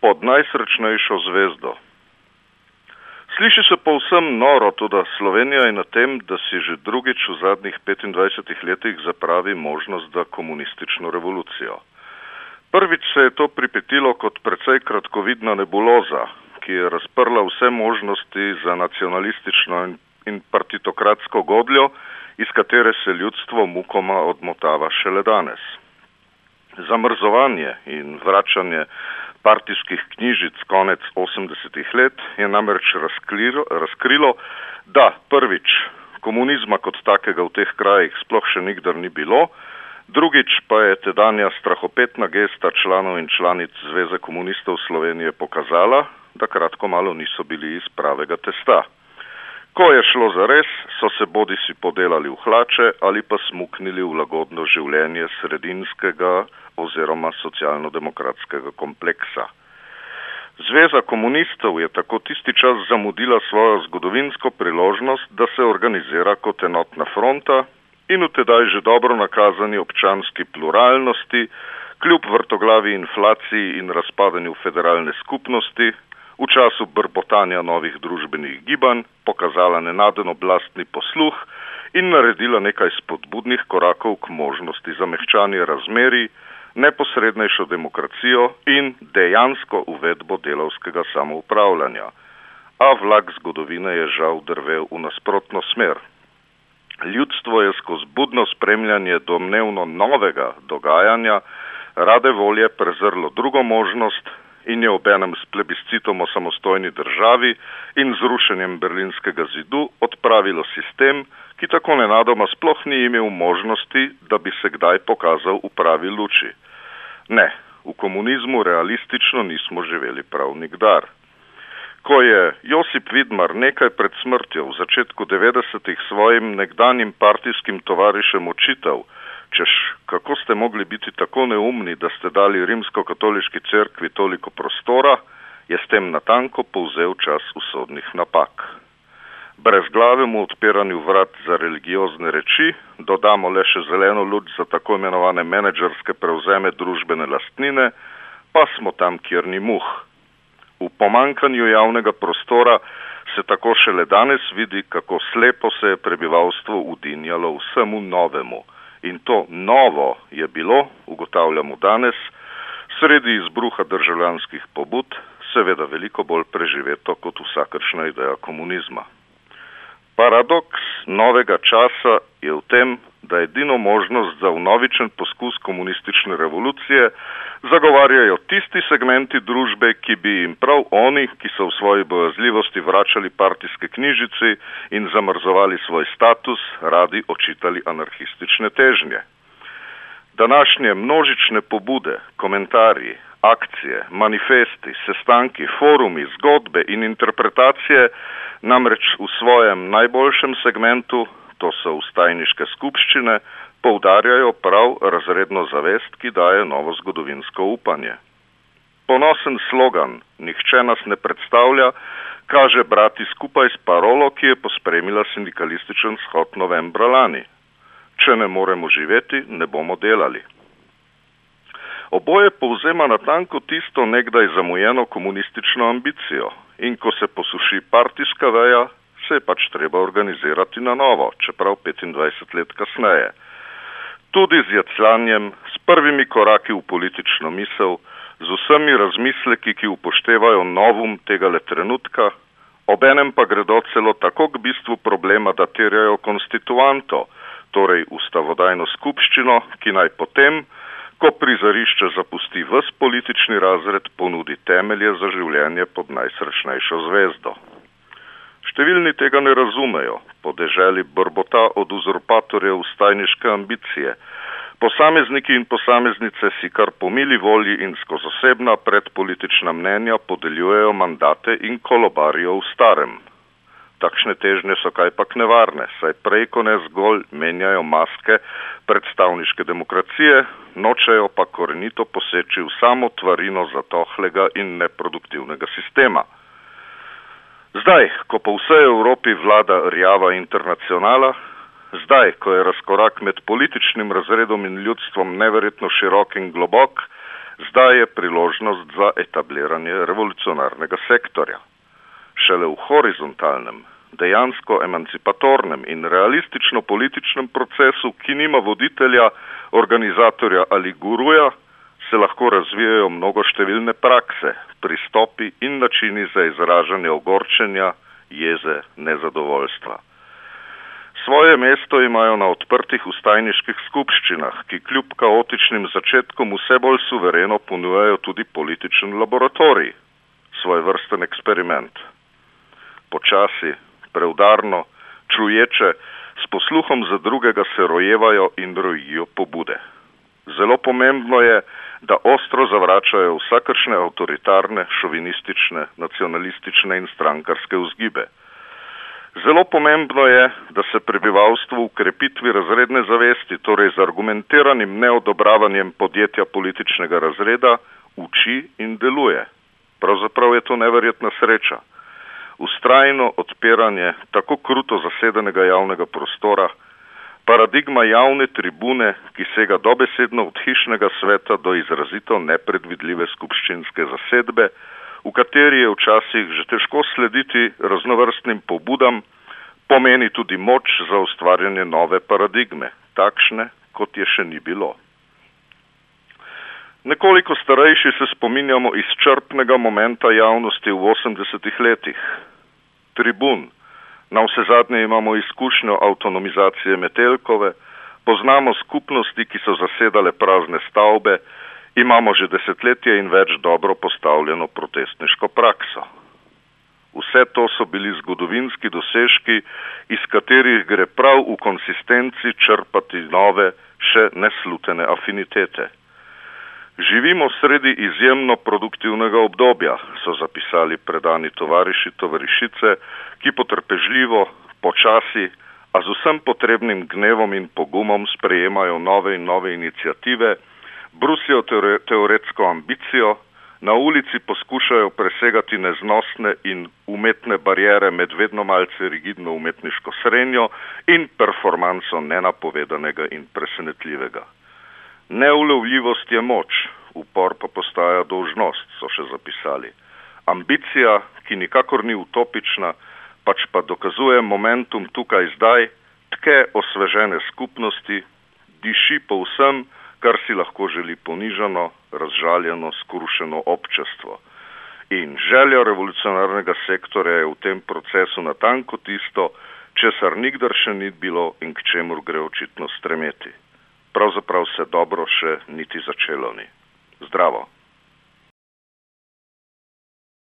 pod najsrečnejšo zvezdo. Sliši se povsem noro, tudi Slovenija je na tem, da si že drugič v zadnjih 25 letih zapravi možnost za komunistično revolucijo. Prvič se je to pripetilo kot precej kratkovidna nebuloza, ki je razprla vse možnosti za nacionalistično in partitokratsko godljo, iz katere se ljudstvo mukoma odmotava šele danes. Zamrzovanje in vračanje partijskih knjižic konec 80-ih let je namreč razkrilo, razkrilo, da prvič komunizma kot takega v teh krajih sploh še nikdar ni bilo, drugič pa je tedanja strahopetna gesta članov in članic Zveze komunistov Slovenije pokazala, da kratko malo niso bili iz pravega testa. Ko je šlo za res, so se bodi si podelali v hlače ali pa smuknili v lagodno življenje sredinskega oziroma socialno-demokratskega kompleksa. Zveza komunistov je tako tisti čas zamudila svojo zgodovinsko priložnost, da se organizira kot enotna fronta in v tedaj že dobro nakazani občanski pluralnosti, kljub vrtoglavi inflaciji in razpadanju federalne skupnosti, v času brbotanja novih družbenih gibanj pokazala nenaden oblastni posluh in naredila nekaj spodbudnih korakov k možnosti za mehčanje razmeri, neposrednejšo demokracijo in dejansko uvedbo delovskega samoupravljanja. A vlak zgodovine je žal drvel v nasprotno smer. Ljudstvo je skozi budno spremljanje domnevno novega dogajanja rade volje prezrlo drugo možnost, in je obenem s plebiscitom o samostojni državi in zrušenjem berlinskega zidu odpravilo sistem, ki tako nenadoma sploh ni imel možnosti, da bi se kdaj pokazal v pravi luči. Ne, v komunizmu realistično nismo živeli prav nikdar. Ko je Josip Vidmar nekaj pred smrtjo v začetku 90-ih svojim nekdanjim partijskim tovarišem očital, češ, kako ste mogli biti tako neumni, da ste dali rimsko-katoliški cerkvi toliko prostora, je s tem natanko povzel čas usodnih napak. Brez glavemu odpiranju vrat za religiozne reči dodamo le še zeleno luč za tako imenovane menedžerske prevzeme družbene lastnine, pa smo tam, kjer ni muh. V pomankanju javnega prostora se tako šele danes vidi, kako slepo se je prebivalstvo udinjalo vsemu novemu – In to novo je bilo, ugotavljamo danes, sredi izbruha državljanskih pobud, seveda veliko bolj preživeto kot vsakršna ideja komunizma. Paradoks novega časa je v tem, da edino možnost za vnovičen poskus komunistične revolucije zagovarjajo tisti segmenti družbe, ki bi jim prav oni, ki so v svoji bojazljivosti vračali partijske knjižici in zamrzovali svoj status, radi očitali anarhistične težnje. Današnje množične pobude, komentarji, akcije, manifesti, sestanki, forumi, zgodbe in interpretacije namreč v svojem najboljšem segmentu, to so ustajniške skupščine, poudarjajo prav razredno zavest, ki daje novo zgodovinsko upanje. Ponosen slogan Nihče nas ne predstavlja kaže brati skupaj s parolo, ki je pospremila sindikalističen shod novembra lani. Če ne moremo živeti, ne bomo delali. Oboje povzema natanko tisto nekdaj zamujeno komunistično ambicijo. In ko se posuši partijska veja, se je pač treba organizirati na novo, čeprav 25 let kasneje. Tudi z jacljanjem, s prvimi koraki v politično misel, z vsemi razmisleki, ki upoštevajo novum tega le trenutka, obenem pa gredo celo tako k bistvu problema, da terjajo konstituanto, torej ustavodajno skupščino, ki naj potem, ko prizorišče zapusti vs politični razred, ponudi temelje za življenje pod najsrečnejšo zvezdo. Številni tega ne razumejo, po deželi brbota od uzurpatorjev stajniške ambicije. Posamezniki in posameznice si kar po mili volji in skozi osebna predpolitična mnenja podeljujejo mandate in kolobarijo v starem. Takšne težnje so kajpak nevarne, saj prej ko ne zgolj menjajo maske predstavniške demokracije, nočejo pa korenito poseči v samo tvarino zatohlega in neproduktivnega sistema. Zdaj, ko po vsej Evropi vlada rjava internacionala, zdaj, ko je razkorak med političnim razredom in ljudstvom neverjetno širok in globok, zdaj je priložnost za etabliranje revolucionarnega sektorja. Šele v horizontalnem, dejansko emancipatornem in realistično političnem procesu, ki nima voditelja, organizatorja ali guruja, se lahko razvijajo mnogo številne prakse, pristopi in načini za izražanje ogorčenja, jeze, nezadovoljstva. Svoje mesto imajo na odprtih ustajniških skupščinah, ki kljub kaotičnim začetkom vse bolj suvereno ponujajo tudi političen laboratorij, svoj vrsten eksperiment. Počasi, preudarno, čuječe, s posluhom za drugega se rojevajo in rojijo pobude. Zelo pomembno je, da ostro zavračajo vsakršne avtoritarne, šovinistične, nacionalistične in strankarske vzgibe. Zelo pomembno je, da se prebivalstvo v krepitvi razredne zavesti, torej z argumentiranim neodobravanjem podjetja političnega razreda, uči in deluje. Pravzaprav je to neverjetna sreča. Ustrajno odpiranje tako kruto zasedenega javnega prostora, paradigma javne tribune, ki sega dobesedno od hišnega sveta do izrazito nepredvidljive skupščinske zasedbe, v kateri je včasih že težko slediti raznovrstnim pobudam, pomeni tudi moč za ustvarjanje nove paradigme, takšne, kot je še ni bilo. Nekoliko starejši se spominjamo izčrpnega momenta javnosti v 80-ih letih. Tribun, na vse zadnje imamo izkušnjo avtonomizacije Metelkove, poznamo skupnosti, ki so zasedale prazne stavbe, imamo že desetletje in več dobro postavljeno protestniško prakso. Vse to so bili zgodovinski dosežki, iz katerih gre prav v konsistenci črpati nove, še neslutene afinitete. Živimo sredi izjemno produktivnega obdobja, so zapisali predani tovariši tovarišice, ki potrpežljivo, počasi, a z vsem potrebnim gnevom in pogumom sprejemajo nove in nove inicijative, brusijo teoretsko ambicijo, na ulici poskušajo presegati neznosne in umetne barijere med vedno malce rigidno umetniško srenjo in performanso nenapovedanega in presenetljivega. Neulovljivost je moč, upor pa postaja dolžnost, so še zapisali. Ambicija, ki nikakor ni utopična, pač pa dokazuje momentum tukaj zdaj, tke osvežene skupnosti, diši po vsem, kar si lahko želi ponižano, razžaljeno, skrušeno občestvo. In želja revolucionarnega sektorja je v tem procesu natanko tisto, česar nikdar še ni bilo in k čemur gre očitno stremeti. Pravzaprav se dobro še niti začelo ni. Zdravo.